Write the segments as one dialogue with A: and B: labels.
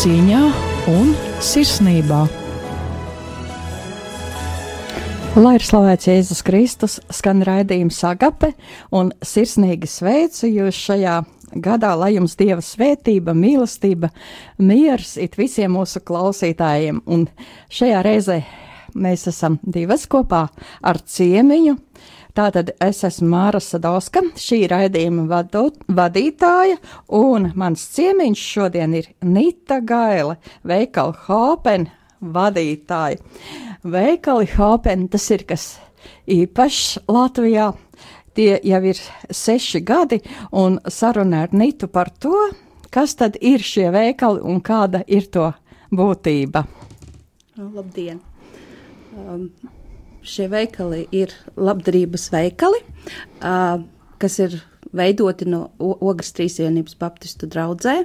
A: Cīņā un sirsnībā. Lai ir slavēts Jēzus Kristus, skan raidījums Agape un sirsnīgi sveicu jūs šajā gadā, lai jums Dieva svētība, mīlestība, miers it visiem mūsu klausītājiem. Un šajā reizē mēs esam divas kopā ar ciemiņu. Tātad es esmu Māra Sadauska, šī raidījuma vadu, vadītāja, un mans ciemiņš šodien ir Nita Gaile, veikala Hopen vadītāja. Veikali Hopen tas ir kas īpašs Latvijā. Tie jau ir seši gadi, un saruna ar Nitu par to, kas tad ir šie veikali un kāda ir to būtība.
B: Labdien! Um, šie veikali ir labdarības veikali, uh, kas ir veidoti no Ogres Trīsvienības Baptistu draudzē.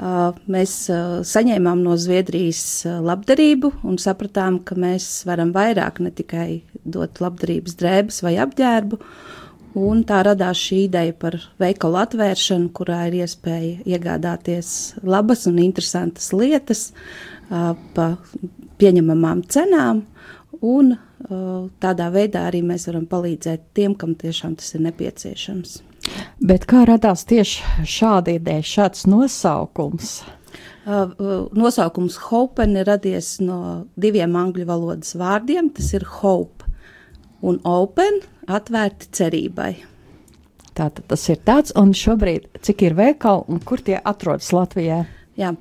B: Uh, mēs uh, saņēmām no Zviedrijas labdarību un sapratām, ka mēs varam vairāk ne tikai dot labdarības drēbes vai apģērbu. Un tā radās šī ideja par veikalu atvēršanu, kurā ir iespēja iegādāties labas un interesantas lietas uh, pa pieņemamām cenām. Un tādā veidā arī mēs varam palīdzēt tiem, kam tiešām tas ir nepieciešams.
A: Bet kā radās tieši šāda ideja, šāds nosaukums?
B: Uh, nosaukums Hopen ir radies no diviem angļu valodas vārdiem. Tas ir hope un open, atvērti cerībai.
A: Tātad tas ir tāds, un šobrīd cik ir veikali un kur tie atrodas Latvijā?
B: Jā,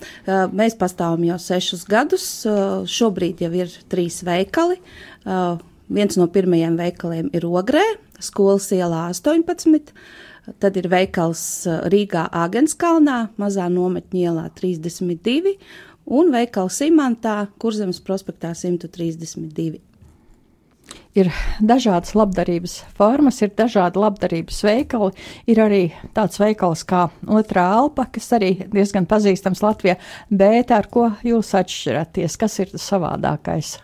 B: mēs pastāvam jau sešus gadus. Šobrīd jau ir trīs veikali. Viens no pirmajiem veikaliem ir Ogrē, skolas ielā 18. Tad ir veikals Rīgā Āgenskalnā, mazā nometņa ielā 32 un veikals Imantā, Kurzemes prospektā 132
A: ir dažādas labdarības formas, ir dažādi labdarības veikali. Ir arī tāds veikals kā Otrā Alpa, kas arī diezgan pazīstams Latvijā, bet ar ko jūs atšķiraties? Kas ir savādākais?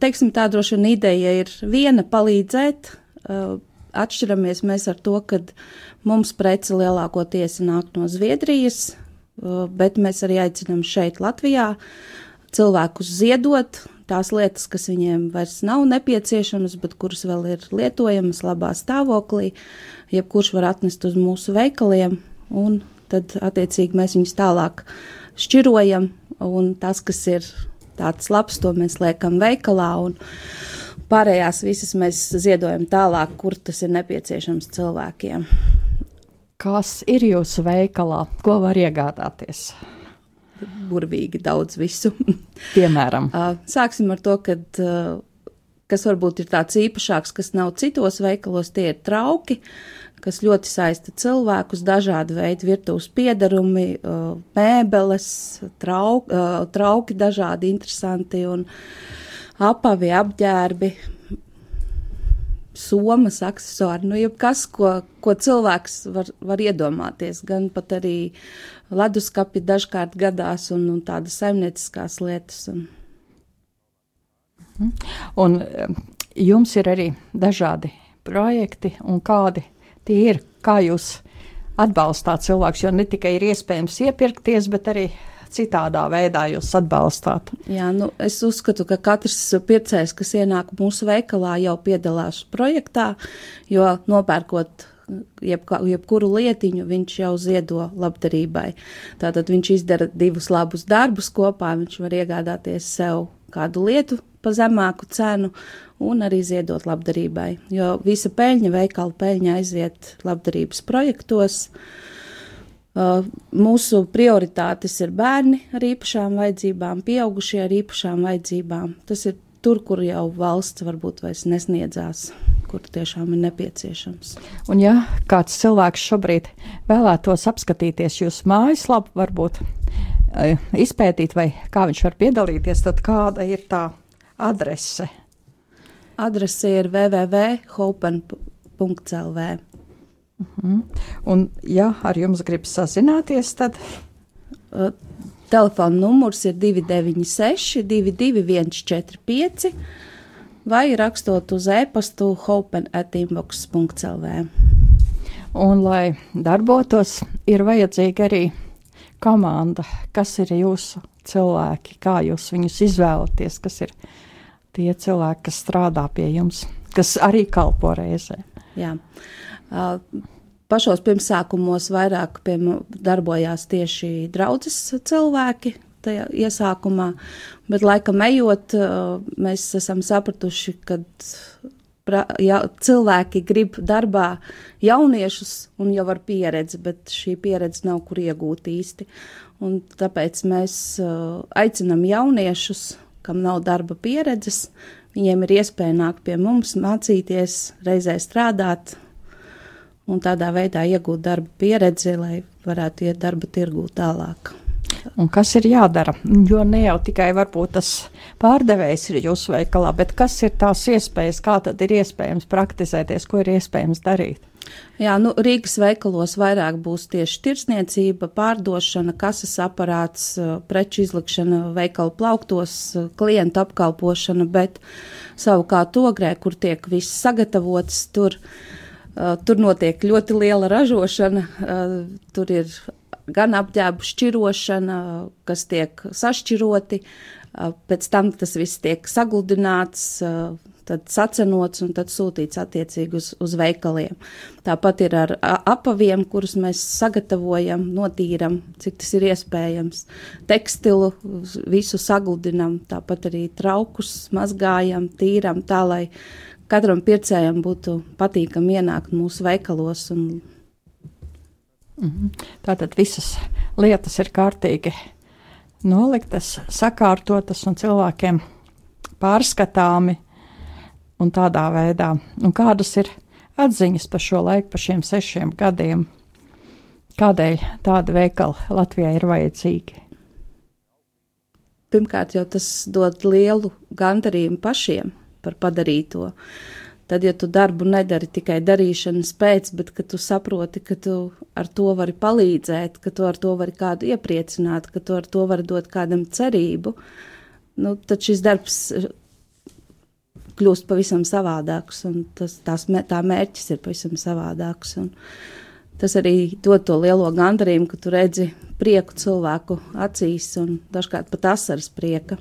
B: Teiksim, tā droši vien ideja ir viena palīdzēt. Atšķiramies mēs ar to, ka mums prece lielākoties nāk no Zviedrijas, bet mēs arī aicinām šeit Latvijā cilvēkus ziedot, tās lietas, kas viņiem vairs nav nepieciešamas, bet kuras vēl ir lietojamas labā stāvoklī, jebkurš var atnest uz mūsu veikaliem, un tad attiecīgi mēs viņus tālāk šķirojam, un tas, kas ir tāds labs, to mēs liekam veikalā, un pārējās visas mēs ziedojam tālāk, kur tas ir nepieciešams cilvēkiem.
A: Kas ir jūsu veikalā? Ko var iegādāties?
B: Burvīgi daudz visu.
A: Piemēram,
B: sāksim ar to, ka kas varbūt ir tāds īpašāks, kas nav citos veikalos, tie ir trauki, kas ļoti saista cilvēkus, dažādi veidi virtuves piedarumi, mēbeles, trauki, trauki dažādi interesanti un apavi, apģērbi, somas, accessori, nu, jebkas, ko, ko cilvēks var, var iedomāties, gan pat arī leduskapi dažkārt gadās un, un tādas saimnieciskās lietas. Un.
A: Mhm. un jums ir arī dažādi projekti, un kādi tie ir, kā jūs atbalstāt cilvēkus, jo ne tikai ir iespējams iepirkties, bet arī citādā veidā jūs atbalstāt?
B: Jā, nu, es uzskatu, ka katrs pircējs, kas ienāk mūsu veikalā, jau piedalās projektā, jo nopērkot jebka, jebkuru lietiņu viņš jau ziedo labdarībai. Tātad viņš izdara divus labus darbus kopā, viņš var iegādāties sev kādu lietu pa zemāku cenu un arī ziedot labdarībai, jo visa peļņa, veikala peļņa aiziet labdarības projektos. Uh, mūsu prioritātes ir bērni ar īpašām vajadzībām, pieaugušie ar īpašām vajadzībām. Tas ir tur, kur jau valsts varbūt vairs nesniedzās, kur tiešām ir nepieciešams.
A: Un ja kāds cilvēks šobrīd vēlētos apskatīties jūsu mājaslapu, varbūt uh, izpētīt, vai kā viņš var piedalīties, tad kāda ir tā adrese?
B: Adrese ir www.hopen.lv.
A: -huh. Un, ja ar jums grib sazināties, tad
B: uh, telefona numurs ir 296, 22145 vai rakstot uz e-pastu hopen.inbox.lv.
A: Un, lai darbotos, ir vajadzīgi arī komanda, kas ir jūsu cilvēki, kā jūs viņus izvēlaties, kas ir tie cilvēki, kas strādā pie jums, kas arī kalpo reizē.
B: Jā. Pašos pirmsākumos vairāk pie darbojās tieši draudzes cilvēki, tajā iesākumā, bet laikam ejot, mēs esam sapratuši, ka pra, ja, cilvēki grib darbā jauniešus un jau ar pieredzi, bet šī pieredze nav kur iegūt īsti. Un tāpēc mēs aicinam jauniešus, kam nav darba pieredzes, viņiem ir iespēja nākt pie mums, mācīties, reizē strādāt un tādā veidā iegūt darba pieredzi, lai varētu iet darba tirgū tālāk.
A: Un kas ir jādara? Jo ne jau tikai tas pārdevējs ir jūsu veikalā, bet kas ir tās iespējas, kā tad ir iespējams praktizēties, ko ir iespējams darīt?
B: Jā, nu, Rīgas veikalos vairāk būs tieši tirsniecība, pārdošana, kases aparāts, preču izlikšana veikalu plauktos, klientu apkalpošana, bet savukārt ogrē, kur tiek viss sagatavots, tur, uh, tur notiek ļoti liela ražošana, tur ir gan apģērbu šķirošana, kas tiek sašķiroti, pēc tam tas viss tiek sagludināts, tad sacenots un tad sūtīts attiecīgi uz, uz veikaliem. Tāpat ir ar apaviem, kurus mēs sagatavojam, notīram, cik tas ir iespējams. Tekstilu visu sagludinam, tāpat arī traukus mazgājam, tīram tā, lai katram pircējam būtu patīkami ienākt mūsu veikalos un
A: -hmm. Tātad visas lietas ir kārtīgi noliktas, sakārtotas un cilvēkiem pārskatāmi un tādā veidā. Un kādas ir atziņas par šo laiku, par šiem sešiem gadiem? Kādēļ tāda veikala Latvijā ir vajadzīga?
B: Pirmkārt, jau tas dod lielu gandarījumu pašiem par padarīto. Tad, ja tu darbu nedari tikai darīšanas pēc, bet tu saproti, ka tu ar to vari palīdzēt, ka tu ar to vari kādu iepriecināt, ka tu ar to vari dot kādam cerību, nu, tad šis darbs kļūst pavisam savādāks, un tas, tās, tā mērķis ir pavisam savādāks. Tas arī dod to lielo gandarījumu, ka tu redzi prieku cilvēku acīs un dažkārt pat asaras prieka.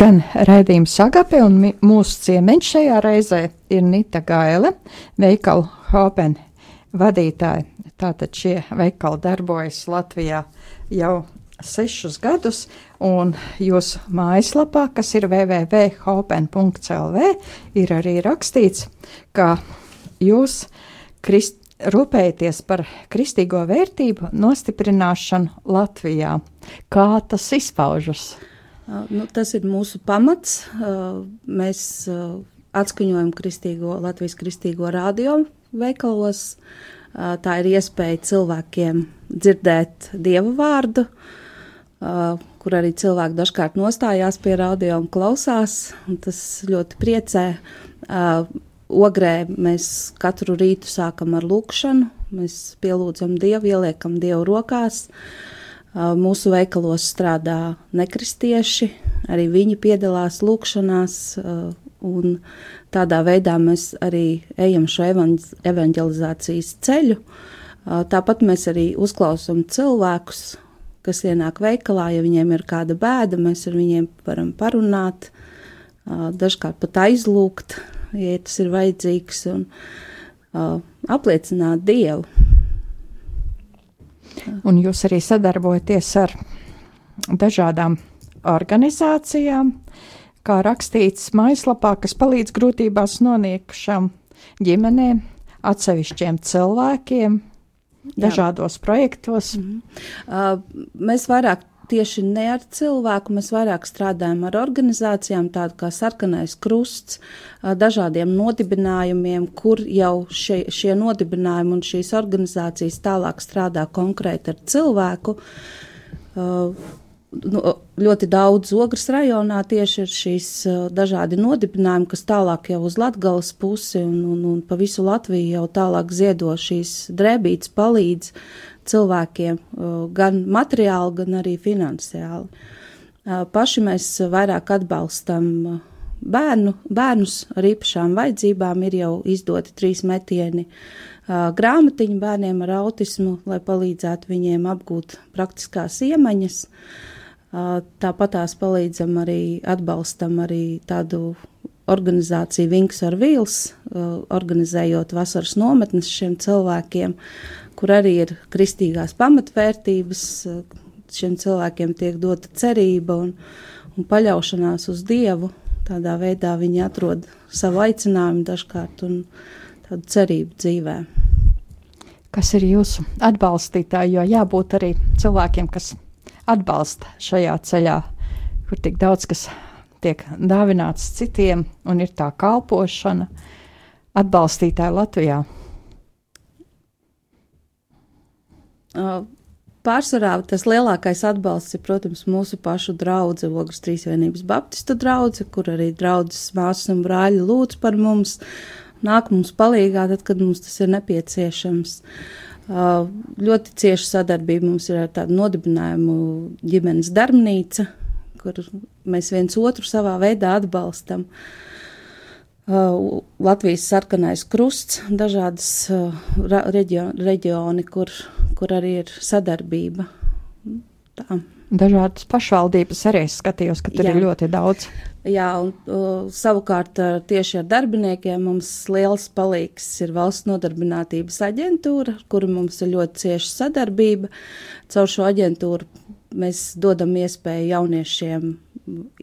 A: Skan raidījums Sagape, un mūsu ciemiņš šajā reizē ir Nita Gaile, veikalu Hopen vadītāja. Tātad šie veikali darbojas Latvijā jau sešus gadus, un jūsu mājaslapā, kas ir www.hopen.clv, ir arī rakstīts, ka jūs krist, rūpējaties par kristīgo vērtību nostiprināšanu Latvijā. Kā tas izpaužas?
B: Nu, tas ir mūsu pamats. Mēs atskaņojam kristīgo, Latvijas kristīgo radio veikalos. Tā ir iespēja cilvēkiem dzirdēt dievu vārdu, kur arī cilvēki dažkārt nostājās pie radio un klausās. Un tas ļoti priecē. Ogrē mēs katru rītu sākam ar lūkšanu, mēs pielūdzam Dievu, ieliekam Dievu rokās. Mūsu veikalos strādā nekristieši, arī viņi piedalās lūkšanās, un tādā veidā mēs arī ejam šo evanģelizācijas ceļu. Tāpat mēs arī uzklausām cilvēkus, kas ienāk veikalā, ja viņiem ir kāda bēda, mēs ar viņiem varam parunāt, dažkārt pat aizlūgt, ja tas ir vajadzīgs, un apliecināt Dievu.
A: Un jūs arī sadarbojaties ar dažādām organizācijām, kā rakstīts mājaslapā, kas palīdz grūtībās noniekušām ģimenēm, atsevišķiem cilvēkiem, dažādos Jā. projektos. Mm -hmm.
B: uh, mēs vairāk tieši ne ar cilvēku, mēs vairāk strādājam ar organizācijām, tādu kā Sarkanais Krusts, uh, dažādiem nodibinājumiem, kur jau šie, šie nodibinājumi un šīs organizācijas tālāk strādā konkrēti ar cilvēku. Uh, nu, ļoti daudz ogres rajonā tieši ir šīs uh, dažādi nodibinājumi, kas tālāk jau uz Latgales pusi un, un, un pa visu Latviju jau tālāk ziedo šīs drēbītes palīdz cilvēkiem gan materiāli, gan arī finansiāli. Paši mēs vairāk atbalstam bērnu, bērnus ar īpašām vajadzībām, ir jau izdoti trīs metieni grāmatiņu bērniem ar autismu, lai palīdzētu viņiem apgūt praktiskās iemaņas. Tāpat tās palīdzam arī atbalstam arī tādu organizāciju Vinks ar Vīls, organizējot vasaras nometnes šiem cilvēkiem, kur arī ir kristīgās pamatvērtības. Šiem cilvēkiem tiek dota cerība un, un paļaušanās uz Dievu. Tādā veidā viņi atrod savu aicinājumu dažkārt un tādu cerību dzīvē.
A: Kas ir jūsu atbalstītāji, jo jābūt arī cilvēkiem, kas atbalsta šajā ceļā, kur tik daudz kas tiek dāvināts citiem un ir tā kalpošana atbalstītāja Latvijā?
B: Pārsvarā tas lielākais atbalsts ir, protams, mūsu pašu drauga, Ogres Trīsvienības Baptistu drauga, kur arī draudzes māsas un brāļi lūdz par mums, nāk mums palīgā, tad, kad mums tas ir nepieciešams. Ļoti cieša sadarbība mums ir ar tādu nodibinājumu ģimenes darbnīca, kur mēs viens otru savā veidā atbalstam. Latvijas sarkanais krusts, dažādas reģioni, reģioni kur, kur arī ir sadarbība.
A: Tā. Dažādas pašvaldības arī skatījos, ka tur Jā. ir ļoti daudz.
B: Jā, un uh, savukārt uh, tieši ar darbiniekiem mums liels palīgs ir valsts nodarbinātības aģentūra, kura mums ir ļoti cieša sadarbība. Caur šo aģentūru mēs dodam iespēju jauniešiem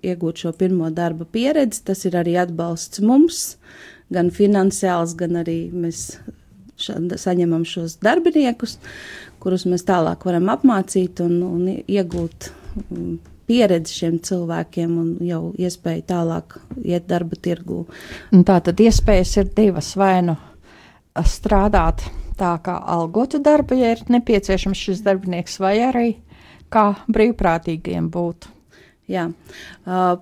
B: iegūt šo pirmo darba pieredzi. Tas ir arī atbalsts mums, gan finansiāls, gan arī mēs saņemam šos darbiniekus, kurus mēs tālāk varam apmācīt un, un iegūt. Um, pieredzi šiem cilvēkiem un jau iespēju tālāk iet darba tirgū.
A: Tā tad iespējas ir divas vai nu strādāt tā kā algotu darbu, ja ir nepieciešams šis darbinieks, vai arī kā brīvprātīgiem būt.
B: Jā,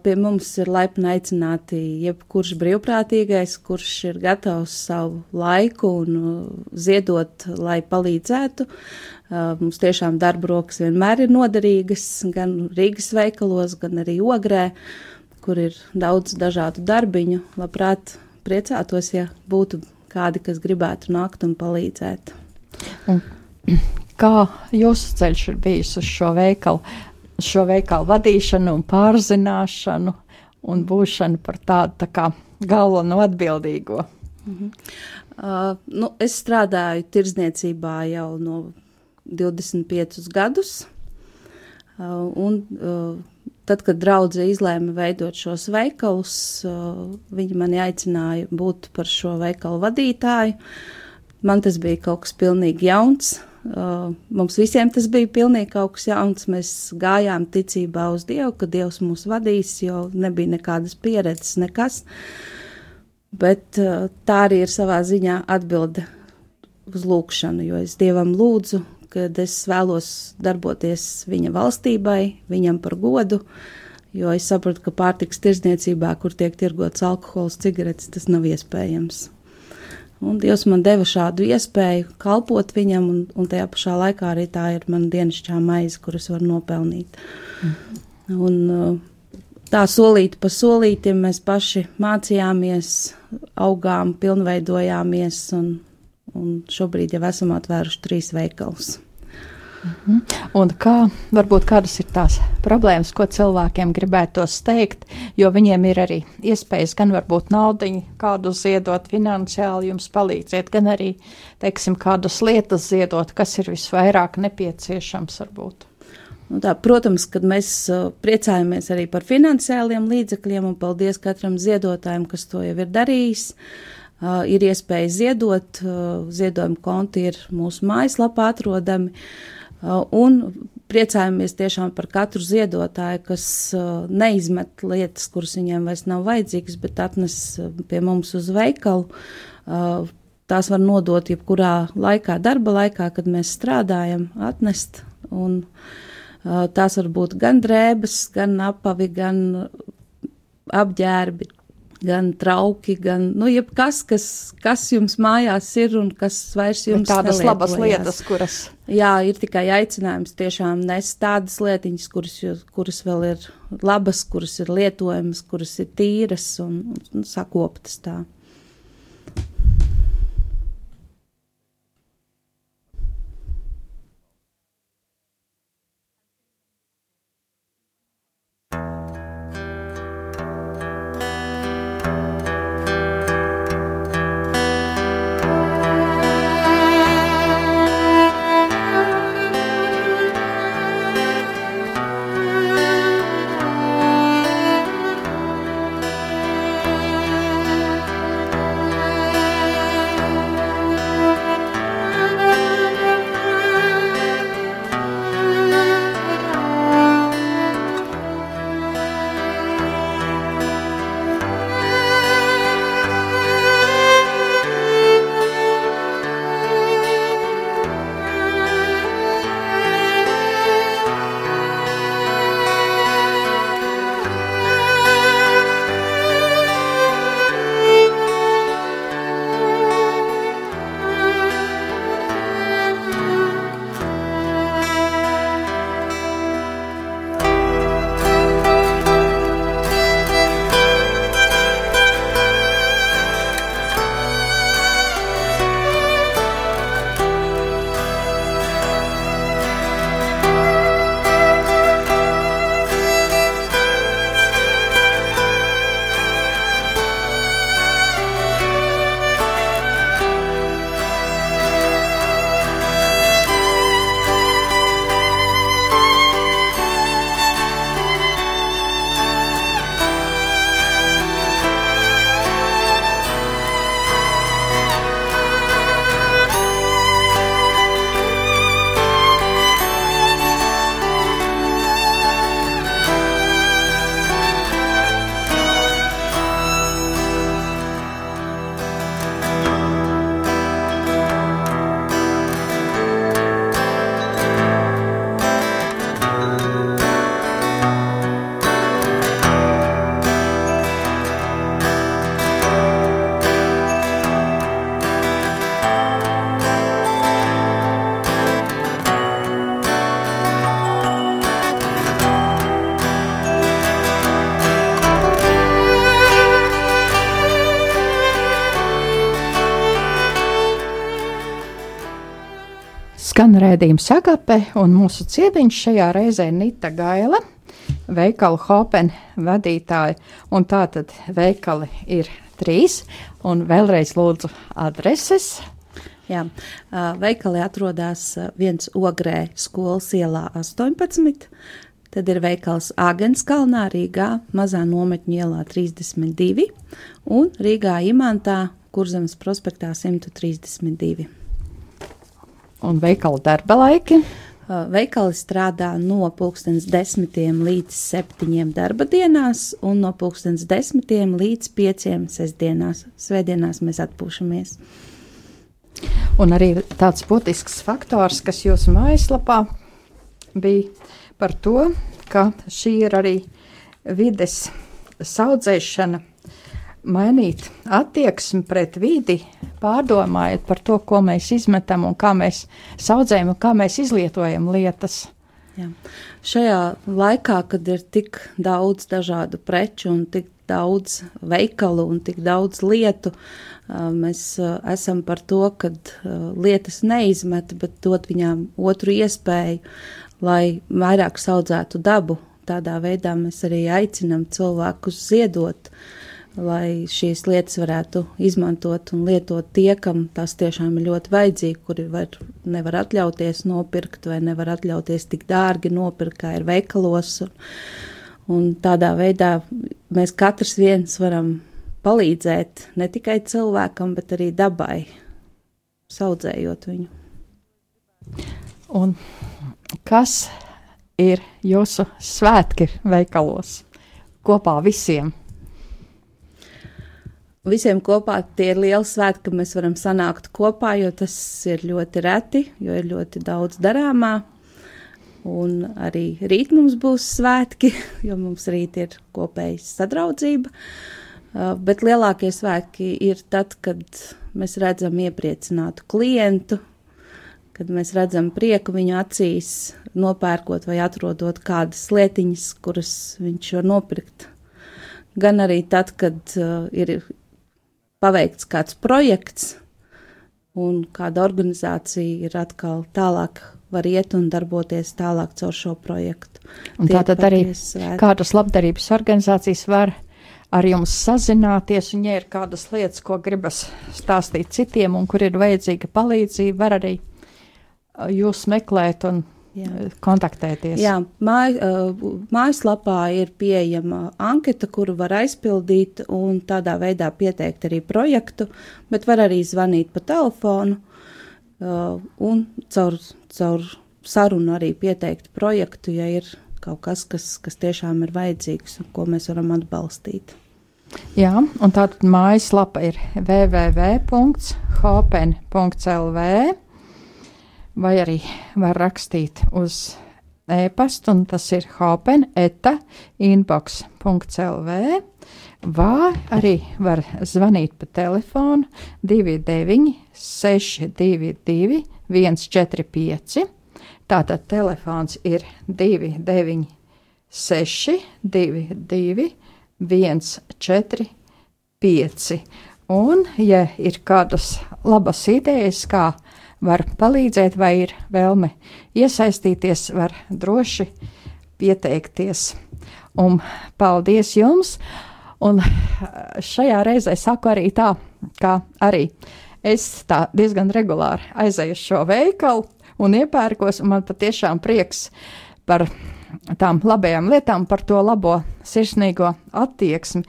B: pie mums ir laipni aicināti jebkurš brīvprātīgais, kurš ir gatavs savu laiku un ziedot, lai palīdzētu. Mums tiešām darba rokas vienmēr ir noderīgas, gan Rīgas veikalos, gan arī ogrē, kur ir daudz dažādu darbiņu. Labprāt, priecātos, ja būtu kādi, kas gribētu nākt un palīdzēt.
A: Un kā jūsu ceļš ir bijis uz šo veikalu? šo veikalu vadīšanu un pārzināšanu un būšanu par tādu tā kā galveno atbildīgo? Mhm.
B: Uh, nu, es strādāju tirdzniecībā jau no 25 gadus. Uh, un, uh, tad, kad draudzene izlēma veidot šos veikalus, viņi mani aicināja būt par šo veikalu vadītāju. Man tas bija kaut kas pilnīgi jauns. Uh, mums visiem tas bija pilnīgi kaut kas jauns. Mēs gājām ticībā uz Dievu, ka Dievs mūs vadīs, jo nebija nekādas pieredzes, nekas. Bet uh, tā arī ir savā ziņā atbilde uz lūgšanu, jo es Dievam lūdzu, kad es vēlos darboties viņa valstībai, viņam par godu, jo es saprotu, ka pārtiks tirzniecībā, kur tiek tirgots alkohols, cigaretes, tas nav iespējams. Un Dievs man deva šādu iespēju kalpot viņam, un, un tajā pašā laikā arī tā ir mana dienasčā maize, kuras var nopelnīt. Mm. Un, uh, tā solīti pa solītim mēs paši mācījāmies, augām, pilnveidojāmies, un, un šobrīd jau esam atvēruši trīs veikalus.
A: Mhm. Un kā varbūt kādas ir tās problēmas, ko cilvēkiem gribētos teikt, jo viņiem ir arī iespējas gan varbūt naudiņu kādu ziedot finansiāli jums palīdziet, gan arī, teiksim, kādas lietas ziedot, kas ir visvairāk nepieciešams varbūt.
B: Nu tā, protams, kad mēs uh, priecājamies arī par finansiāliem līdzekļiem, un paldies katram ziedotājam, kas to jau ir darījis. Uh, ir iespēja ziedot, uh, ziedojuma konti ir mūsu mājaslapā atrodami. Uh, un priecājamies tiešām par katru ziedotāju, kas uh, neizmet lietas, kuras viņiem vairs nav vajadzīgas, bet atnes uh, pie mums uz veikalu. Tās var nodot jebkurā laikā, darba laikā, kad mēs strādājam, atnest. Un, tās var būt gan drēbes, gan apavi, gan apģērbi, gan trauki, gan nu, jebkas, kas, kas jums mājās ir un kas vairs jums ir.
A: Tādas labas lietas, kuras.
B: Jā, ir tikai aicinājums tiešām nest tādas lietiņas, kuras, kuras vēl ir labas, kuras ir lietojamas, kuras ir tīras un, un sakoptas tā.
A: Skan redzējums Agape, un mūsu ciemiņš šajā reizē Nita Gaila, veikalu Hopen vadītāja. Un tā tad veikali ir trīs, un vēlreiz lūdzu adreses.
B: Jā, veikali atrodas viens ogrē skolas ielā 18, tad ir veikals Āgenskalnā Rīgā, mazā nometņu ielā 32 un Rīgā Imantā, Kurzemes prospektā 132
A: un veikala darba laiki?
B: Uh, veikali strādā no pulkstens desmitiem līdz septiņiem darba dienās, un no pulkstens desmitiem līdz pieciem sestdienās. Svētdienās mēs atpūšamies.
A: Un arī tāds būtisks faktors, kas jūsu mājaslapā bija par to, ka šī ir arī vides saudzēšana mainīt attieksmi pret vidi, pārdomājot par to, ko mēs izmetam un kā mēs saudzējam un kā mēs izlietojam lietas.
B: Jā. Šajā laikā, kad ir tik daudz dažādu preču un tik daudz veikalu un tik daudz lietu, mēs esam par to, ka lietas neizmet, bet dot viņām otru iespēju, lai vairāk saudzētu dabu. Tādā veidā mēs arī aicinam cilvēkus ziedot uh, lai šīs lietas varētu izmantot un lietot tie, kam tas tiešām ir ļoti vajadzīgi, kuri var, nevar atļauties nopirkt vai nevar atļauties tik dārgi nopirkt, kā ir veikalos. Un, un tādā veidā mēs katrs viens varam palīdzēt ne tikai cilvēkam, bet arī dabai, saudzējot viņu.
A: Un kas ir jūsu svētki veikalos kopā visiem?
B: Visiem kopā tie ir lieli svētki, ka mēs varam sanākt kopā, jo tas ir ļoti reti, jo ir ļoti daudz darāmā. Un arī rīt mums būs svētki, jo mums rīt ir kopējas sadraudzība. Uh, bet lielākie svētki ir tad, kad mēs redzam iepriecinātu klientu, kad mēs redzam prieku viņu acīs, nopērkot vai atrodot kādas lietiņas, kuras viņš var nopirkt. Gan arī tad, kad uh, ir paveikts kāds projekts, un kāda organizācija ir atkal tālāk var iet un darboties tālāk caur šo projektu.
A: Un tātad arī kādas labdarības organizācijas var ar jums sazināties, un ja ir kādas lietas, ko gribas stāstīt citiem, un kur ir vajadzīga palīdzība, var arī uh, jūs meklēt un Jā. kontaktēties.
B: Jā, māj, mājaslapā ir pieejama anketa, kuru var aizpildīt un tādā veidā pieteikt arī projektu, bet var arī zvanīt pa telefonu un caur, caur sarunu arī pieteikt projektu, ja ir kaut kas, kas, kas tiešām ir vajadzīgs un ko mēs varam atbalstīt.
A: Jā, un tātad mājaslapa ir www.hopen.lv vai arī var rakstīt uz e-pastu, un tas ir hopen.inbox.lv. Vai arī var zvanīt pa telefonu 29, 622, 145. Tātad telefons ir 296, 22, 145. Un, ja ir kādas labas idejas, kā var palīdzēt, vai ir vēlme iesaistīties, var droši pieteikties. Un paldies jums! Un šajā reizē saku arī tā, ka arī es tā diezgan regulāri aizēju uz šo veikalu un iepērkos, un man patiešām prieks par tām labajām lietām, par to labo sirsnīgo attieksmi,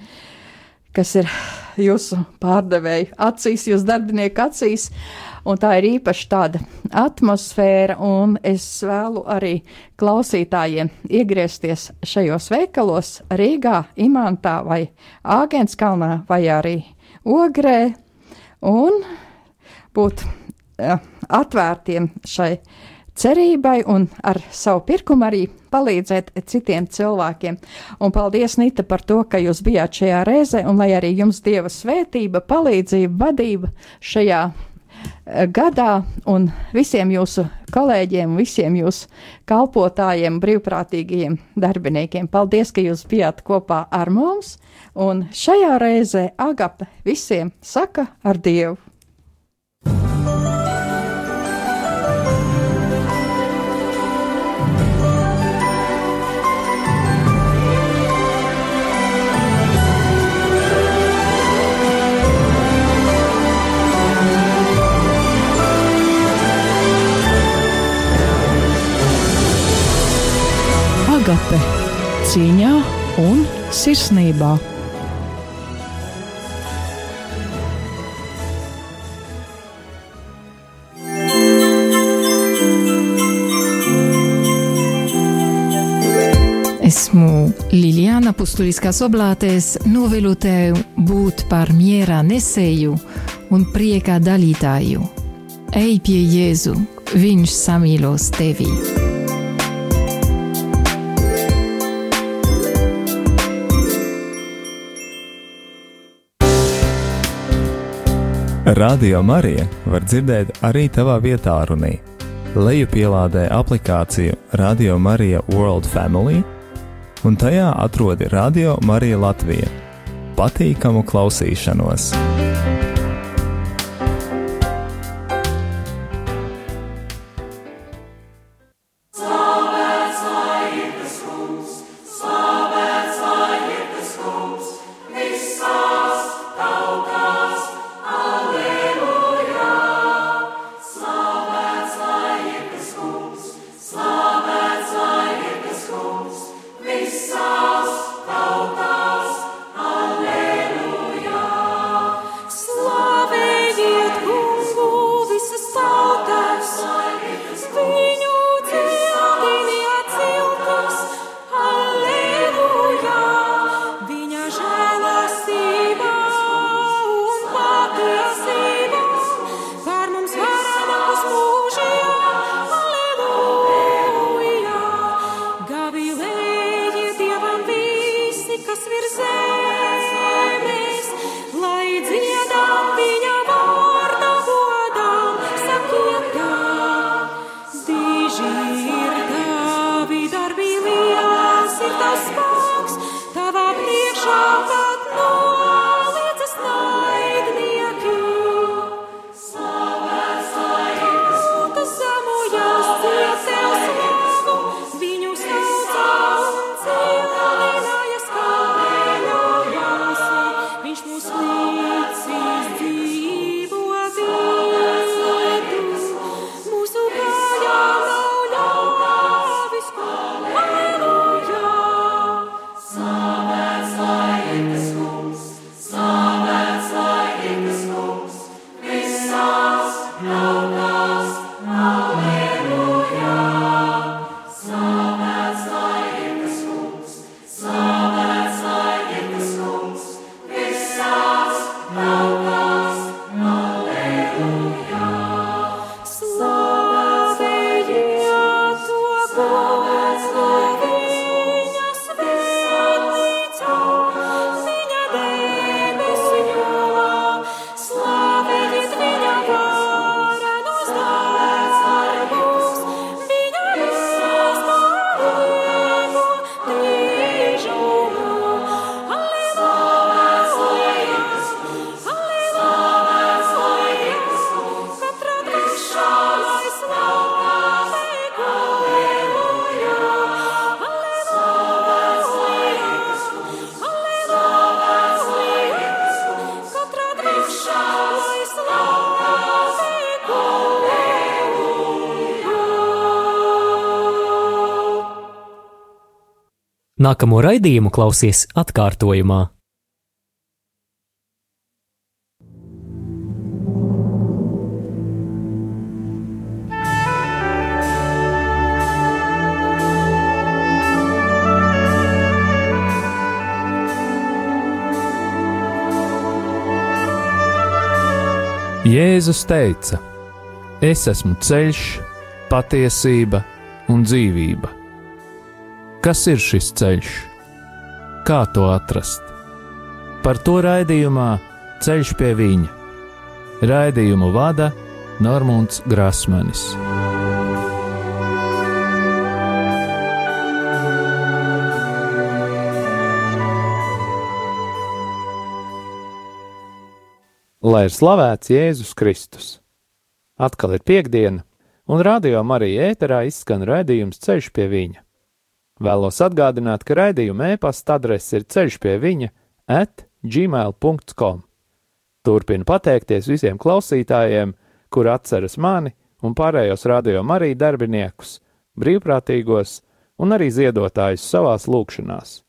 A: kas ir jūsu pārdevēju acīs, jūsu darbinieku acīs. Un tā ir īpaši tāda atmosfēra, un es vēlu arī klausītājiem iegriezties šajos veikalos Rīgā, Imantā vai Āgenskalnā vai arī Ogrē un būt uh, atvērtiem šai cerībai un ar savu pirkumu arī palīdzēt citiem cilvēkiem. Un paldies, Nita, par to, ka jūs bijāt šajā reizē, un lai arī jums Dieva svētība, palīdzība, vadība šajā gadā un visiem jūsu kolēģiem, visiem jūsu kalpotājiem, brīvprātīgajiem darbiniekiem. Paldies, ka jūs bijāt kopā ar mums, un šajā reizē Agape visiem saka ar Dievu! Agape cieņā un sirsnībā.
C: Esmu Liliana Pustuliskās oblātēs, novēlu tev būt par miera nesēju un prieka dalītāju. Ej pie Jēzu, viņš samīlos tevi!
D: Radio Marija var dzirdēt arī tavā vietā, runī. Lejupielādē aplikāciju Radio Marija World Family, un tajā atrodi Radio Marija Latvija. Patīkamu klausīšanos!
E: Nākamo raidījumu klausies atkārtojumā.
F: Jēzus teica: Es esmu ceļš, patiesība un dzīvība. Kas ir šis ceļš? Kā to atrast? Par to raidījumā Ceļš pie viņa. Raidījumu vada Normons Grasmanis. Lai ir slavēts Jēzus Kristus! Atkal ir piekdiena, un radio Marija ēterā izskan raidījums Ceļš pie viņa. Vēlos atgādināt, ka raidījuma e-pasta adrese ir ceļš pie viņa at gmail.com. Turpinu pateikties visiem klausītājiem, kuri atceras mani un pārējos radio Marija darbiniekus, brīvprātīgos un arī ziedotājus savās lūkšanās.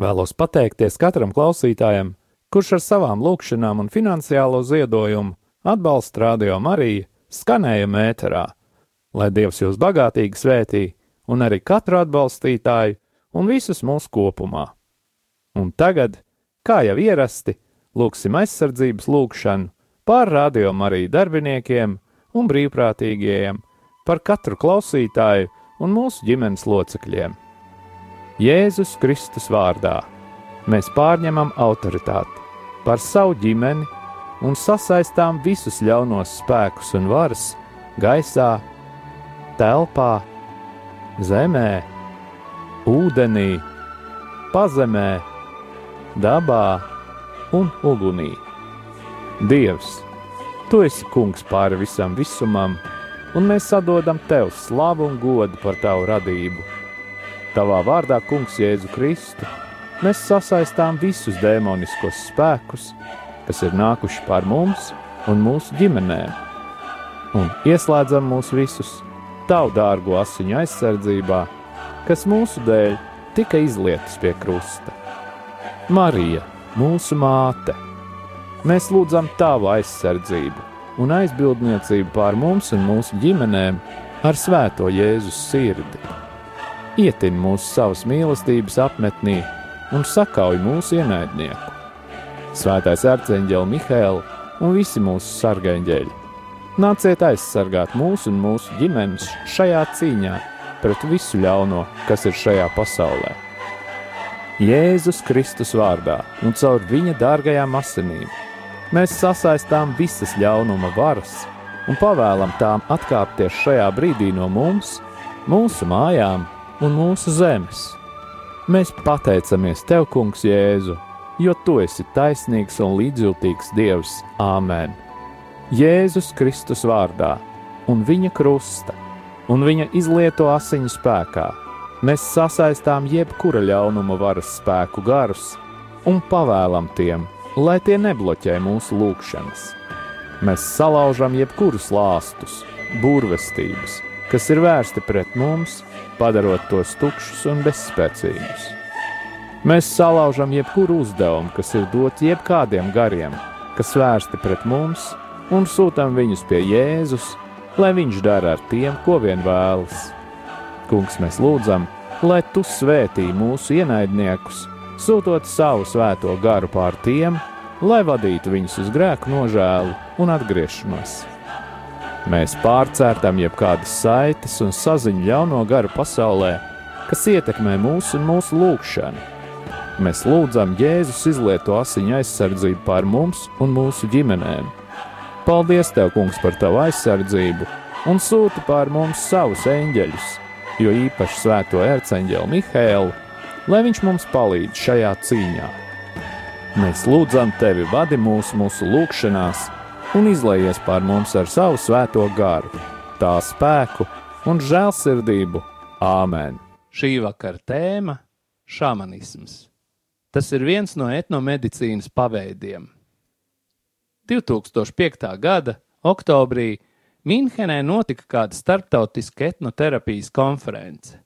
F: Vēlos pateikties katram klausītājam, kurš ar savām lūkšanām un finansiālo ziedojumu atbalsta radio Mariju skanējuma ēterā, lai Dievs jūs bagātīgi svētī, un arī katru atbalstītāju un visus mūsu kopumā. Un tagad, kā jau ierasti, lūksim aizsardzības lūgšanu par radio Mariju darbiniekiem un brīvprātīgajiem, par katru klausītāju un mūsu ģimenes locekļiem. Jēzus Kristus vārdā mēs pārņemam autoritāti par savu ģimeni un sasaistām visus ļaunos spēkus un varas gaisā, telpā, zemē, ūdenī, pazemē, dabā un ugunī. Dievs, tu esi kungs pāri visam visumam, un mēs sadodam tev slavu un godu par tavu radību. Tavā vārdā, Kungs, Jēzu Kristu, mēs sasaistām visus demoniskos spēkus, kas ir nākuši pār mums un mūsu ģimenēm, un ieslēdzam mūs visus tavu dārgo asiņu aizsardzībā, kas mūsu dēļ tika izlietas pie krusta. Marija, mūsu māte, mēs lūdzam tavu aizsardzību un aizbildniecību pār mums un mūsu ģimenēm ar svēto Jēzus sirdi. Ietin mūsu savas mīlestības apmetnī un sakauj mūsu ienaidnieku. Svētais arcēnģeli Mihēlu un visi mūsu sargaņģeļi. Nāciet aizsargāt mūsu un mūsu ģimenes šajā cīņā pret visu ļauno, kas ir šajā pasaulē. Jēzus Kristus vārdā un caur viņa dārgajām asinīm mēs sasaistām visas ļaunuma varas un pavēlam tām atkāpties šajā brīdī no mums, mūsu mājām un mūsu zemes. Mēs pateicamies Tev, Kungs, Jēzu, jo Tu esi taisnīgs un līdzjūtīgs Dievs. Āmen! Jēzus Kristus vārdā un viņa krusta un viņa izlieto asiņu spēkā mēs sasaistām jebkura ļaunuma varas spēku garus un pavēlam tiem, lai tie nebloķē mūsu lūgšanas. Mēs salaužam jebkurus lāstus, burvestības, kas ir vērsti pret mums, padarot tos tukšus un bezspēcīgus. Mēs salaužam jebkuru uzdevumu, kas ir dots jebkādiem gariem, kas vērsti pret mums, un sūtām viņus pie Jēzus, lai viņš dara ar tiem, ko vien vēlas. Kungs, mēs lūdzam, lai tu svētī mūsu ienaidniekus, sūtot savu svēto garu pār tiem, lai vadītu viņus uz grēku nožēlu un atgriešanos. Mēs pārcērtam jebkādas saites un saziņu ļauno garu pasaulē, kas ietekmē mūsu un mūsu lūgšanu. Mēs lūdzam Jēzus izlieto asiņu aizsardzību pār mums un mūsu ģimenēm. Paldies, Tev, Kungs, par Tavu aizsardzību un sūti pār mums savus eņģeļus, jo īpaši svēto erceņģeli Mihēlu, lai viņš mums palīdz šajā cīņā. Mēs lūdzam Tevi, vadi mūsu, mūsu lūgšanās un izlaies pār mums ar savu svēto garu, tā spēku un žēlsirdību. Āmen!
G: Šī vakara tēma - šāmanisms. Tas ir viens no etnomedicīnas paveidiem. 2005. gada oktobrī Minhenē notika kāda starptautiska etnoterapijas konference.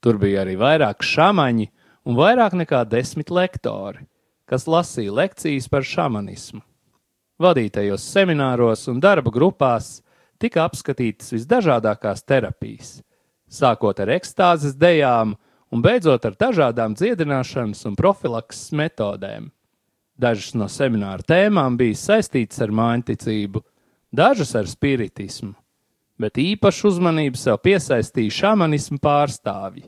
G: Tur bija arī vairāk šāmaņi un vairāk nekā desmit lektori, kas lasīja lekcijas par šamanismu. Vadītajos semināros un darba grupās tika apskatītas visdažādākās terapijas, sākot ar ekstāzes dejām un beidzot ar dažādām dziedināšanas un profilakses metodēm. Dažas no semināra tēmām bija saistītas ar mājiņticību, dažas ar spiritismu, bet īpašu uzmanību sev piesaistīja šāmanismu pārstāvji.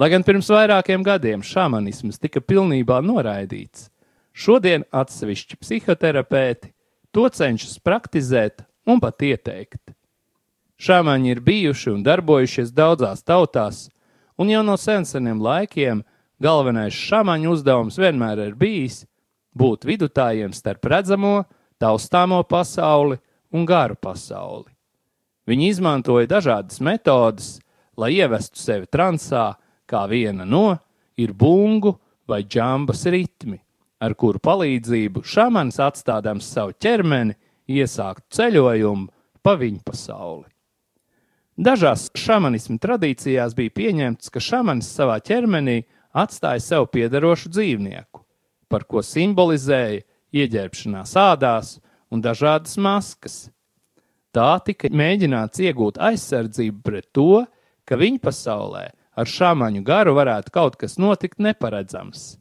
G: Lai gan pirms vairākiem gadiem šāmanisms tika pilnībā noraidīts, šodien atsevišķi psihoterapeiti to cenšas praktizēt un pat ieteikt. Šāmaņi ir bijuši un darbojušies daudzās tautās, un jau no senseniem laikiem galvenais šāmaņu uzdevums vienmēr ir bijis būt vidutājiem starp redzamo, taustāmo pasauli un garu pasauli. Viņi izmantoja dažādas metodes, lai ievestu sevi transā, kā viena no ir bungu vai džambas ritmi, ar kuru palīdzību šāmanis atstādams savu ķermeni, iesāktu ceļojumu pa viņu pasauli. Dažās šamanismu tradīcijās bija pieņemts, ka šamanis savā ķermenī atstāja sev piederošu dzīvnieku, par ko simbolizēja ieģērbšanās ādās un dažādas maskas. Tā tika mēģināts iegūt aizsardzību pret to, ka viņa pasaulē ar šāmaņu garu varētu kaut kas notikt neparedzams.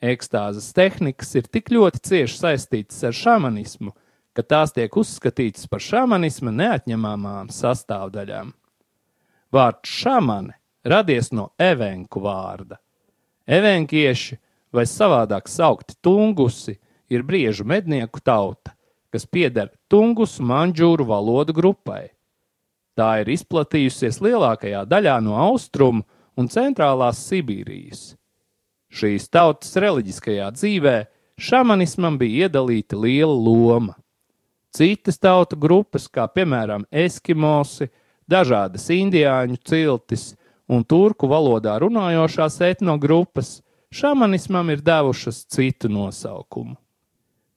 G: Ekstāzes tehnikas ir tik ļoti cieši saistītas ar šamanismu, ka tās tiek uzskatītas par šamanisma neatņemamām sastāvdaļām. Vārds šamane radies no evenku vārda. Evenkieši, vai savādāk saukti tungusi, ir briežu mednieku tauta, kas pieder tungusu manģūru valodu grupai. Tā ir izplatījusies lielākajā daļā no austrumu un centrālās Sibīrijas. Šīs tautas reliģiskajā dzīvē šamanismam bija iedalīta liela loma. Citas tautu grupas, kā piemēram eskimosi, dažādas indiāņu ciltis un turku valodā runājošās etnogrupas, šamanismam ir devušas citu nosaukumu.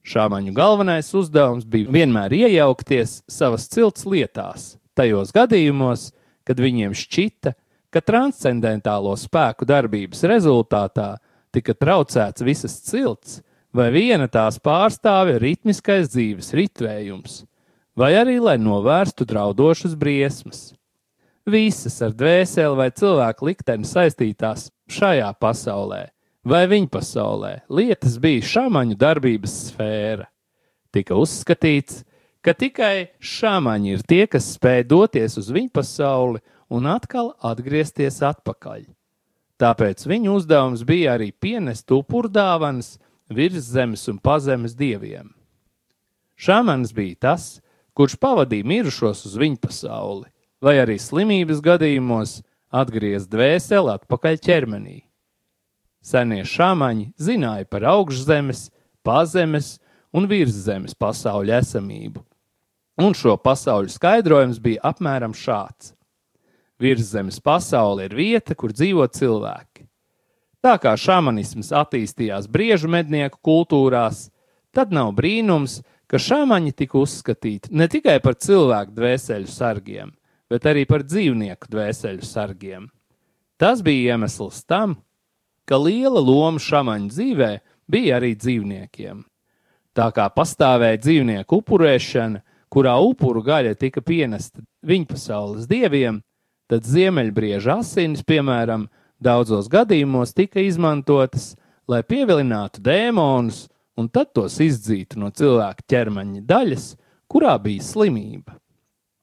G: Šāmaņu galvenais uzdevums bija vienmēr iejaukties savas cilts lietās, tajos gadījumos, kad viņiem šķita, ka transcendentālo spēku darbības rezultātā tika traucēts visas cilts, vai viena tās pārstāvja ritmiskais dzīves ritvējums, vai arī lai novērstu draudošas briesmas. Visas ar dvēseli vai cilvēku likteni saistītās šajā pasaulē vai viņa pasaulē lietas bija šāmaņu darbības sfēra. Tika uzskatīts, ka tikai šāmaņi ir tie, kas spēj doties uz viņu pasauli un atkal atgriezties atpakaļ. Tāpēc viņu uzdevums bija arī pienest upurdāvanas virs zemes un pazemes dieviem. Šāmanis bija tas, kurš pavadīja mirušos uz viņu pasauli, vai arī slimības gadījumos atgriezt dvēseli atpakaļ ķermenī. Senie šāmaņi zināja par augšzemes, pazemes un virszemes pasaules esamību, un šo pasauļu skaidrojums bija apmēram šāds. Virszemes pasaule ir vieta, kur dzīvo cilvēki. Tā kā šāmanisms attīstījās briežu mednieku kultūrās, tad nav brīnums, ka šāmaņi tika uzskatīti ne tikai par cilvēku dvēseļu sargiem, bet arī par dzīvnieku dvēseļu sargiem. Tas bija iemesls tam, ka liela loma šāmaņu dzīvē bija arī dzīvniekiem. Tā kā pastāvēja dzīvnieku upurēšana, kurā upuru gaļa tika pienesta viņa pasaules dieviem, tad ziemeļbrieža asinis, piemēram, daudzos gadījumos tika izmantotas, lai pievilinātu dēmonus un tad tos izdzītu no cilvēka ķermeņa daļas, kurā bija slimība.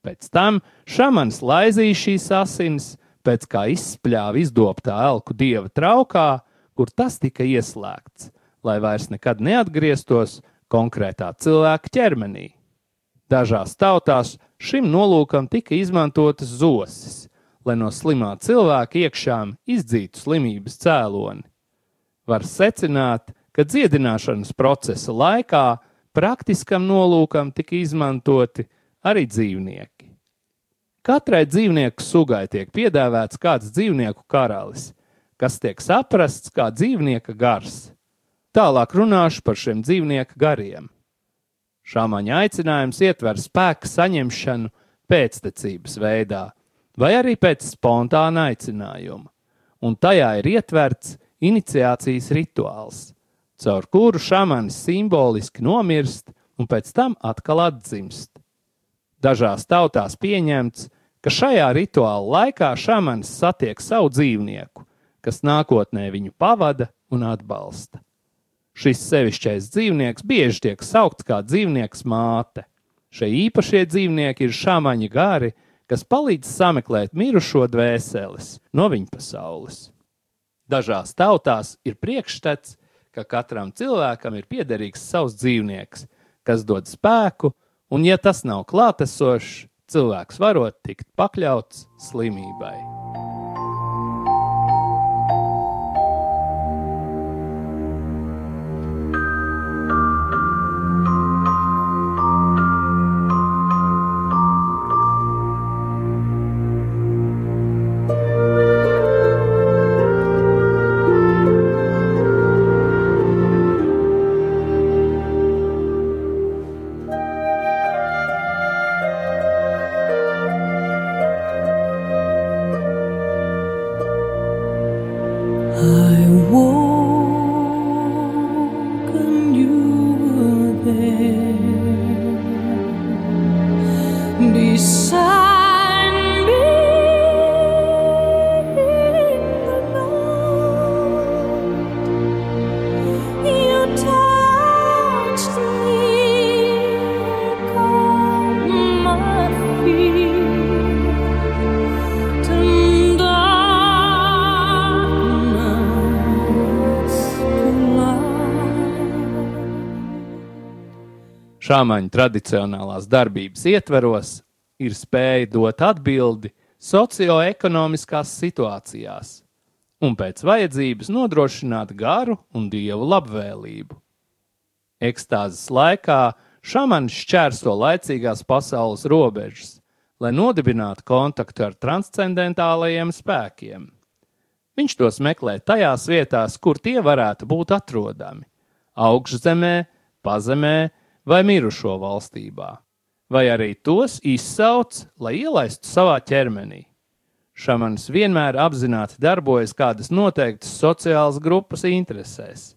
G: Pēc tam šāmanis laizīja šīs asinis, pēc kā izspļāva izdobtā elku dieva traukā, kur tas tika ieslēgts, lai vairs nekad neatgrieztos konkrētā cilvēka ķermenī. Dažās tautās šim nolūkam tika izmantotas zosis, lai no slimā cilvēka iekšām izdzītu slimības cēloni. Var secināt, ka dziedināšanas procesa laikā praktiskam nolūkam tika izmantoti arī dzīvnieki. Katrai dzīvnieku sugai tiek piedāvāts kāds dzīvnieku karalis, kas tiek saprasts kā dzīvnieka gars. Tālāk runāšu par šiem dzīvnieku gariem. Šāmaņa aicinājums ietver spēku saņemšanu pēctecības veidā, vai arī pēc spontāna aicinājuma, un tajā ir ietverts iniciācijas rituāls, caur kuru šāmanis simboliski nomirst un pēc tam atkal atdzimst. Dažās tautās pieņemts, ka šajā rituāla laikā šāmanis satiek savu dzīvnieku, kas nākotnē viņu pavada un atbalsta. Šis sevišķais dzīvnieks bieži tiek saukts kā dzīvnieks māte. Šie īpašie dzīvnieki ir šāmaņi gari, kas palīdz sameklēt mirušo dvēseles no viņa pasaules. Dažās tautās ir priekšstats, ka katram cilvēkam ir piederīgs savs dzīvnieks, kas dod spēku un ja tas nav klātesošs, cilvēks varot tikt pakļauts slimībai. Šāmaņu tradicionālās darbības ietveros ir spēja dot atbildi socioekonomiskās situācijās un pēc vajadzības nodrošināt garu un dievu labvēlību. Ekstāzes laikā šāmanis šķērso laicīgās pasaules robežas, lai nodibinātu kontaktu ar transcendentālajiem spēkiem. Viņš tos meklē tajās vietās, kur tie varētu būt atrodami - augšzemē, pazemē vai mirušo valstībā, vai arī tos izsauc, lai ielaistu savā ķermenī. Šāmanis vienmēr apzināti darbojas kādas noteiktas sociālas grupas interesēs.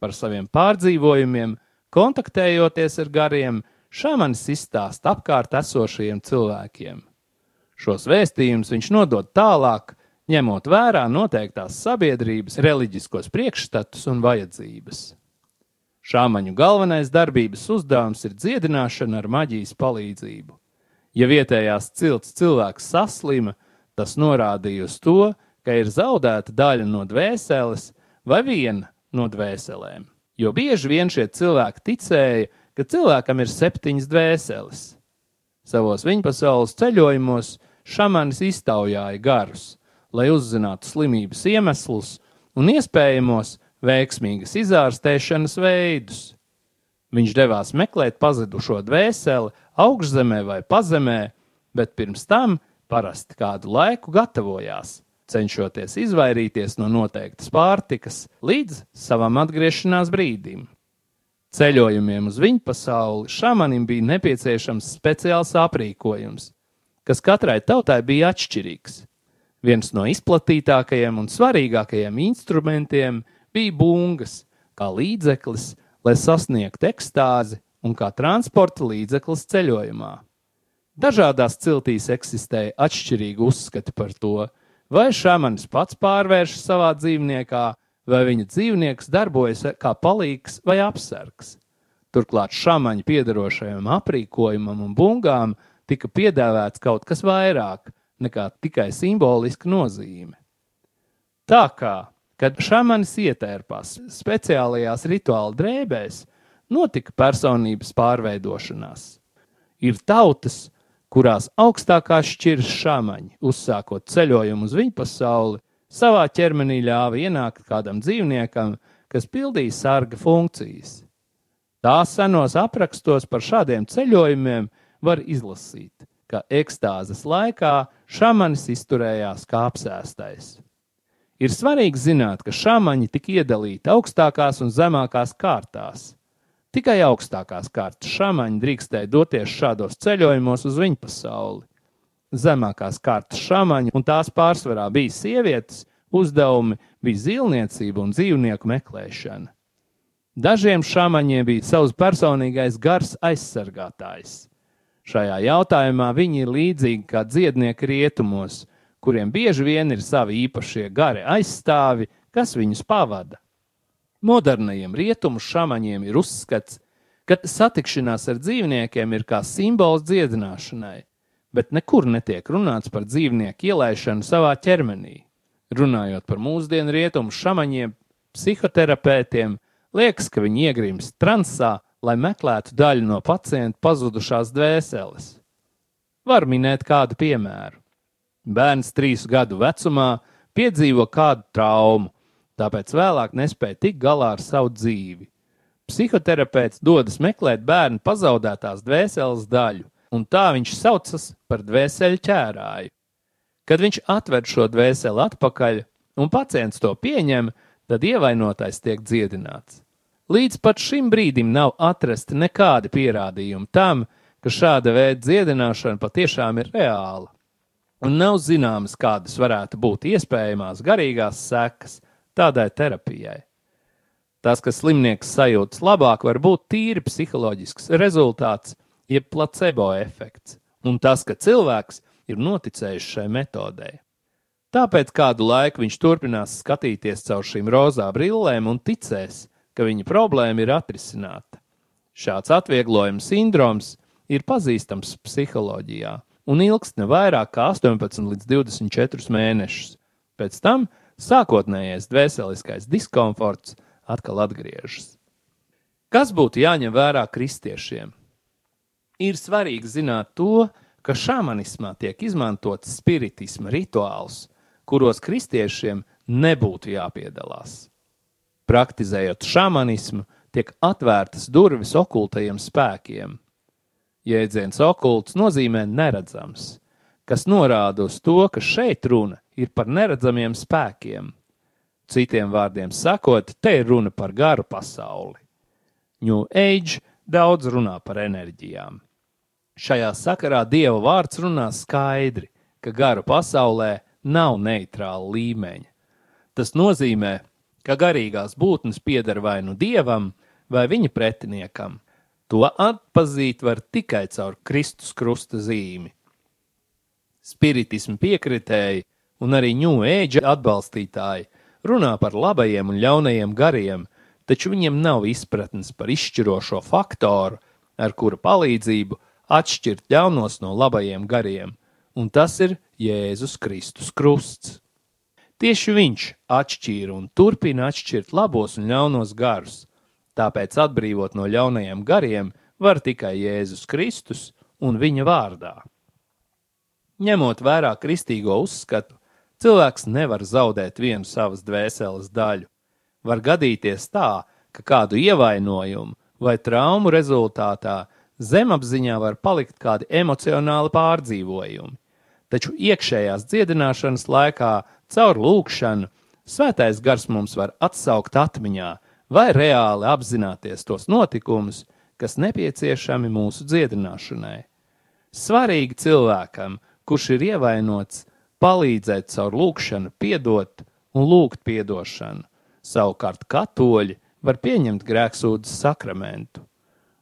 G: Par saviem pārdzīvojumiem, kontaktējoties ar gariem, šāmanis izstāsta apkārt esošajiem cilvēkiem. Šos vēstījumus viņš nodod tālāk, ņemot vērā noteiktās sabiedrības reliģiskos priekšstatus un vajadzības. Šāmaņu galvenais darbības uzdevums ir dziedināšana ar maģijas palīdzību. Ja vietējās cilts cilvēks saslima, tas norādīja uz to, ka ir zaudēta daļa no dvēseles vai viena no dvēselēm. Jo bieži vien šie cilvēki ticēja, ka cilvēkam ir septiņas dvēseles. Savos viņpasaules ceļojumos šamanis iztaujāja garus, lai uzzinātu slimības iemeslus un iespējamos veiksmīgas izārstēšanas veidus. Viņš devās meklēt pazudušo dvēseli augšzemē vai pazemē, bet pirms tam parasti kādu laiku gatavojās, cenšoties izvairīties no noteiktas pārtikas līdz savam atgriešanās brīdim. Ceļojumiem uz viņu pasauli šāmanim bija nepieciešams speciāls aprīkojums, kas katrai tautai bija atšķirīgs. Viens no izplatītākajiem un svarīgākajiem instrumentiem bija bungas, kā līdzeklis, lai sasniegtu ekstāzi un kā transporta līdzeklis ceļojumā. Dažādās ciltīs eksistēja atšķirīgi uzskati par to, vai šāmanis pats pārvēršas savā dzīvniekā, vai viņa dzīvnieks darbojas kā palīgs vai apsargs. Turklāt šāmaņa piedarošajam aprīkojumam un bungām tika piedāvāts kaut kas vairāk nekā tikai simboliska nozīme. Tā kā, kad šāmanis ietērpās speciālajās rituāla drēbēs, notika personības pārveidošanās. Ir tautas, kurās augstākās šķiras šāmaņi, uzsākot ceļojumu uz viņu pasauli, savā ķermenī ļāva ienākt kādam dzīvniekam, kas pildīja sarga funkcijas. Tās senos aprakstos par šādiem ceļojumiem var izlasīt, ka ekstāzes laikā šāmanis izturējās kā apsēstais. Ir svarīgi zināt, ka šāmaņi tika iedalīti augstākās un zemākās kārtās. Tikai augstākās kārtas šāmaņi drīkstēja doties šādos ceļojumos uz viņu pasauli. Zemākās kārtas šāmaņi, un tās pārsvarā bija sievietes, uzdevumi bija zīlniecība un dzīvnieku meklēšana. Dažiem šāmaņiem bija savs personīgais gars aizsargātājs. Šajā jautājumā viņi ir līdzīgi kā dziednieki rietumos, kuriem bieži vien ir savi īpašie gari aizstāvi, kas viņus pavada. Modernajiem rietumu šāmaņiem ir uzskats, ka satikšanās ar dzīvniekiem ir kā simbols dziedināšanai, bet nekur netiek runāts par dzīvnieku ielaišanu savā ķermenī. Runājot par mūsdienu rietumu šāmaņiem, psihoterapeitiem, liekas, ka viņi iegrimst transā, lai meklētu daļu no pacienta pazudušās dvēseles. Var minēt kādu piemēru. Bērns trīs gadu vecumā piedzīvo kādu traumu, tāpēc vēlāk nespēja tikt galā ar savu dzīvi. Psihoterapeits dodas meklēt bērnu pazaudētās dvēseles daļu, un tā viņš saucas par dvēseli ķērāju. Kad viņš atved šo dvēseli atpakaļ, un pacients to pieņem, tad ievainotais tiek dziedināts. Līdz pat šim brīdim nav atrasti nekādi pierādījumi tam, ka šāda veida dziedināšana patiešām ir reāla, un nav zināmas, kādas varētu būt iespējamās garīgās sekas tādai terapijai. Tas, ka slimnieks sajūtas labāk, var būt tīri psiholoģisks rezultāts, jeb placebo efekts, un tas, ka cilvēks ir noticējis šai metodei. Tāpēc kādu laiku viņš turpinās skatīties caur šīm rozā brillēm un ticēs, ka viņa problēma ir atrisināta. Šāds atvieglojuma sindroms ir pazīstams psiholoģijā un ilgst ne vairāk kā 18 līdz 24 mēnešus. Pēc tam sākotnējais dvēseliskais diskomforts atkal atgriežas. Kas būtu jāņem vērā kristiešiem? Ir svarīgi zināt to, ka šāmanismā tiek izmantots spiritisma rituāls, kuros kristiešiem nebūtu jāpiedalās. Praktizējot šāmanismu, tiek atvērtas durvis okultajiem spēkiem. Jēdziens okults nozīmē neredzams, kas norāda uz to, ka šeit runa ir par neredzamiem spēkiem. Citiem vārdiem sakot, te ir runa par garu pasauli. New Age daudz runā par enerģijām. Šajā sakarā Dieva vārds runā skaidri, ka garu pasaulē nav neitrāla līmeņa. Tas nozīmē, ka garīgās būtnes pieder vai nu dievam, vai viņa pretiniekam. To atpazīt var tikai caur Kristus krusta zīmi. Spiritismu piekritēji un arī ņūēģa atbalstītāji runā par labajiem un ļaunajiem gariem, taču viņiem nav izpratnes par izšķirošo faktoru, ar kura palīdzību atšķirt ļaunos no labajiem gariem, un tas ir Jēzus Kristus krusts. Tieši viņš atšķīra un turpina atšķirt labos un ļaunos garus, tāpēc atbrīvot no ļaunajiem gariem var tikai Jēzus Kristus un viņa vārdā. Ņemot vērā kristīgo uzskatu, cilvēks nevar zaudēt vienu savas dvēseles daļu. Var gadīties tā, ka kādu ievainojumu vai traumu rezultātā zemapziņā var palikt kādi emocionāli pārdzīvojumi, taču iekšējās dziedināšanas laikā caur lūkšanu svētais gars mums var atsaukt atmiņā vai reāli apzināties tos notikumus, kas nepieciešami mūsu dziedināšanai. Svarīgi cilvēkam, kurš ir ievainots, palīdzēt caur lūkšanu, piedot un lūgt piedošanu. Savukārt katoļi var pieņemt grēksūdzes sakramentu.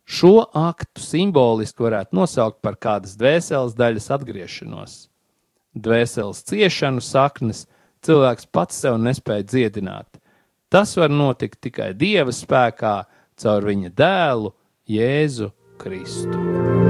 G: Šo aktu simboliski varētu nosaukt par kādas dvēseles daļas atgriešanos. Dvēseles ciešanu saknes cilvēks pats sev nespēja dziedināt. Tas var notikt tikai Dieva spēkā, caur viņa dēlu, Jēzu Kristu.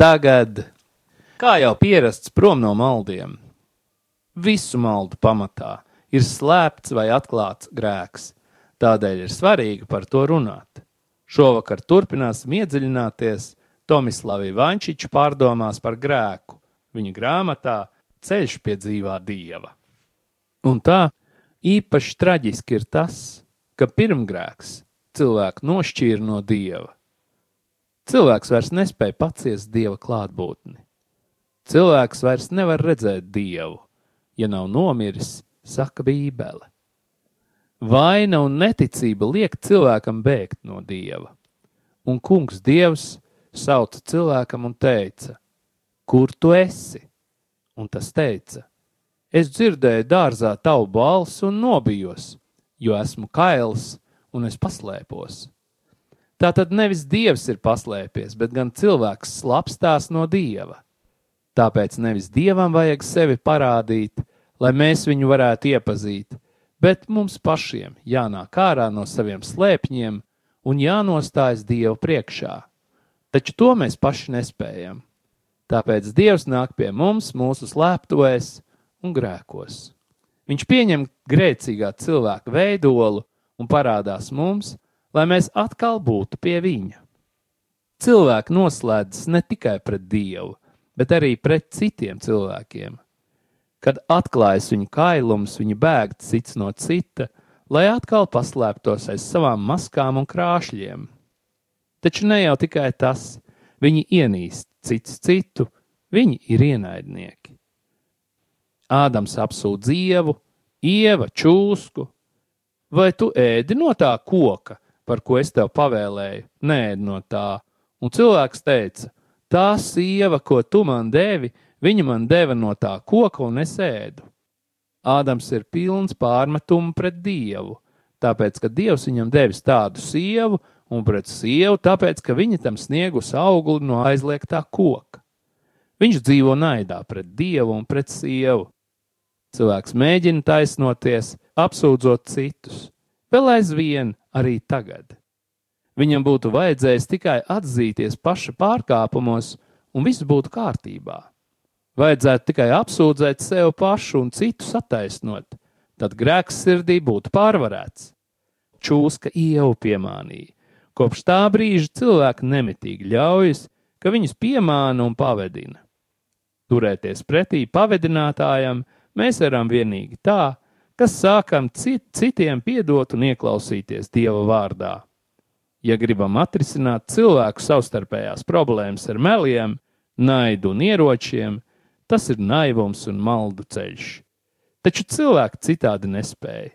G: Tagad, kā jau pierasts prom no maldiem, visu maldu pamatā ir slēpts vai atklāts grēks. Tādēļ ir svarīgi par to runāt. Šovakar turpināsim iedziļināties Tomislavī Vančiča pārdomās par grēku, viņa grāmatā Ceļš pie dzīvā dieva. Un tā īpaši traģiski ir tas, ka pirmgrēks cilvēku nošķīra no dieva. Cilvēks vairs nespēja paciest dieva klātbūtni. Cilvēks vairs nevar redzēt dievu, ja nav nomiris, saka Bībele. Vaina un neticība liek cilvēkam bēgt no dieva. Un kungs dievs sauca cilvēkam un teica: Kur tu esi? Un tas teica: Es dzirdēju dārzā tavu balsi un nobijos, jo esmu kails un es paslēpos. Tā tad nevis dievs ir paslēpies, bet gan cilvēks slapstās no dieva. Tāpēc nevis dievam vajag sevi parādīt, lai mēs viņu varētu iepazīt, bet mums pašiem jānāk ārā no saviem slēpņiem un jānostājas Dieva priekšā. Taču to mēs paši nespējam. Tāpēc Dievs nāk pie mums mūsu slēptuvēs un grēkos. Viņš pieņem grēcīgā cilvēka veidolu un parādās mums, lai mēs atkal būtu pie viņa. Cilvēki noslēdzas ne tikai pret Dievu, bet arī pret citiem cilvēkiem. Kad atklājas viņa kailums, viņa bēg cits no cita, lai atkal paslēptos aiz savām maskām un krāšļiem. Taču ne jau tikai tas, viņi ienīst cits citu, viņi ir ienaidnieki. Ādams apsūdz dievu, ieva čūsku, vai tu ēdi no tā koka, par ko es tev pavēlēju? Nē, no tā. Un cilvēks teica: Tā sieva, ko tu man devi, viņa man deva no tā koka, un es ēdu. Ādams ir pilns pārmetumu pret Dievu, tāpēc, ka Dievs viņam devis tādu sievu, un pret sievu, tāpēc, ka viņa tam sniegus augli no aizliegtā koka. Viņš dzīvo naidā pret Dievu un pret sievu. Cilvēks mēģina taisnoties, apsūdzot citus, vēl aizvien arī tagad. Viņam būtu vajadzējis tikai atzīties paša pārkāpumos, un viss būtu kārtībā. Vajadzētu tikai apsūdzēt sevi pašu un citu attaisnot, tad grēks sirdī būtu pārvarēts. Čūska ievu piemānīja. Kopš tā brīža cilvēki nemitīgi ļaujas, ka viņus piemāna un pavedina. Turēties pretī pavedinātājam mēs varam vienīgi tā, kas sākam cit, citiem piedot un ieklausīties Dieva vārdā. Ja gribam atrisināt cilvēku savstarpējās problēmas ar meliem, naidu un ieročiem, tas ir naivums un maldu ceļš. Taču cilvēki citādi nespēja.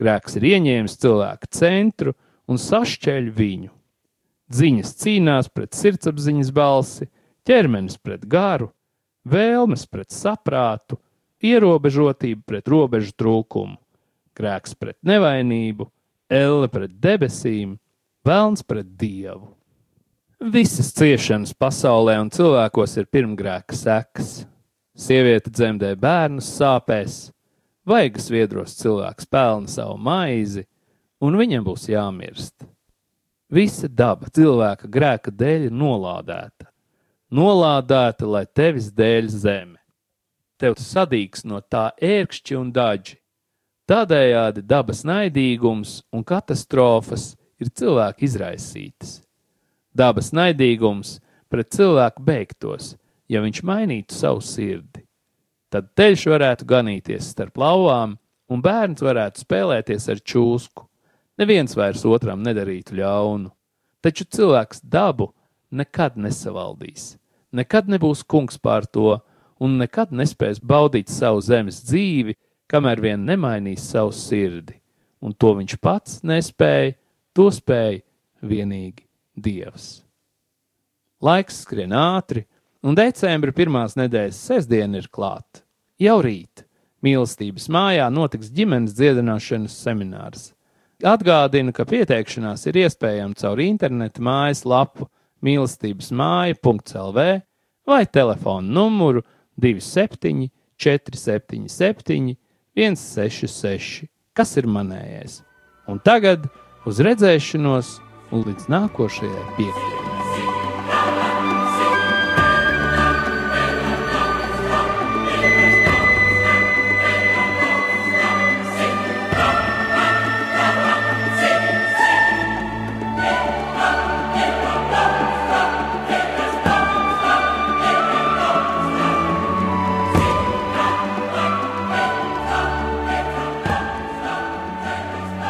G: Grēks ir ieņēmis cilvēka centru un sašķeļ viņu. Ziņas cīnās pret sirdsapziņas balsi, ķermenis pret garu, vēlmes pret saprātu, ierobežotība pret robežu trūkumu, grēks pret nevainību, elle pret debesīm, vēlns pret dievu. Visas ciešanas pasaulē un cilvēkos ir pirmgrēka sekas. Sieviete dzemdē bērnus sāpēs, vaigas viedros cilvēks pelna savu maizi, un viņam būs jāmirst. Visa daba cilvēka grēka dēļ ir nolādēta. Nolādēta, lai tevis dēļ zeme tev sadīgs no tā ērkšķi un daži. Tādējādi dabas naidīgums un katastrofas ir cilvēku izraisītas. Dabas naidīgums pret cilvēku beigtos, ja viņš mainītu savu sirdi. Tad ceļš varētu ganīties starp lauvām, un bērns varētu spēlēties ar čūsku. Neviens vairs otram nedarītu ļaunu, taču cilvēks dabu nekad nesavaldīs. Nekad nebūs kungs pār to, un nekad nespēs baudīt savu zemes dzīvi, kamēr vien nemainīs savu sirdi, un to viņš pats nespēja, to spēja vienīgi Dievs. Laiks skrien ātri, un decembra pirmās nedēļas sestdiena ir klāta. Jau rīt mīlestības mājā notiks ģimenes dziedināšanas seminārs. Atgādinu, ka pieteikšanās ir iespējama caur interneta mājas lapu mīlestības māja.lv vai telefonu numuru 67969 27, 477, 166, kas ir manējais. Un tagad uz redzēšanos un līdz nākošajai piekdienai.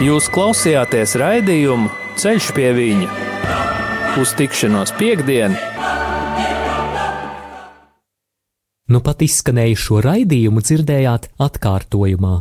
G: Jūs klausījāties raidījumu Ceļš pie viņa uz tikšanos piekdien.
E: Nu pat izskanējušo raidījumu dzirdējāt atkārtojumā.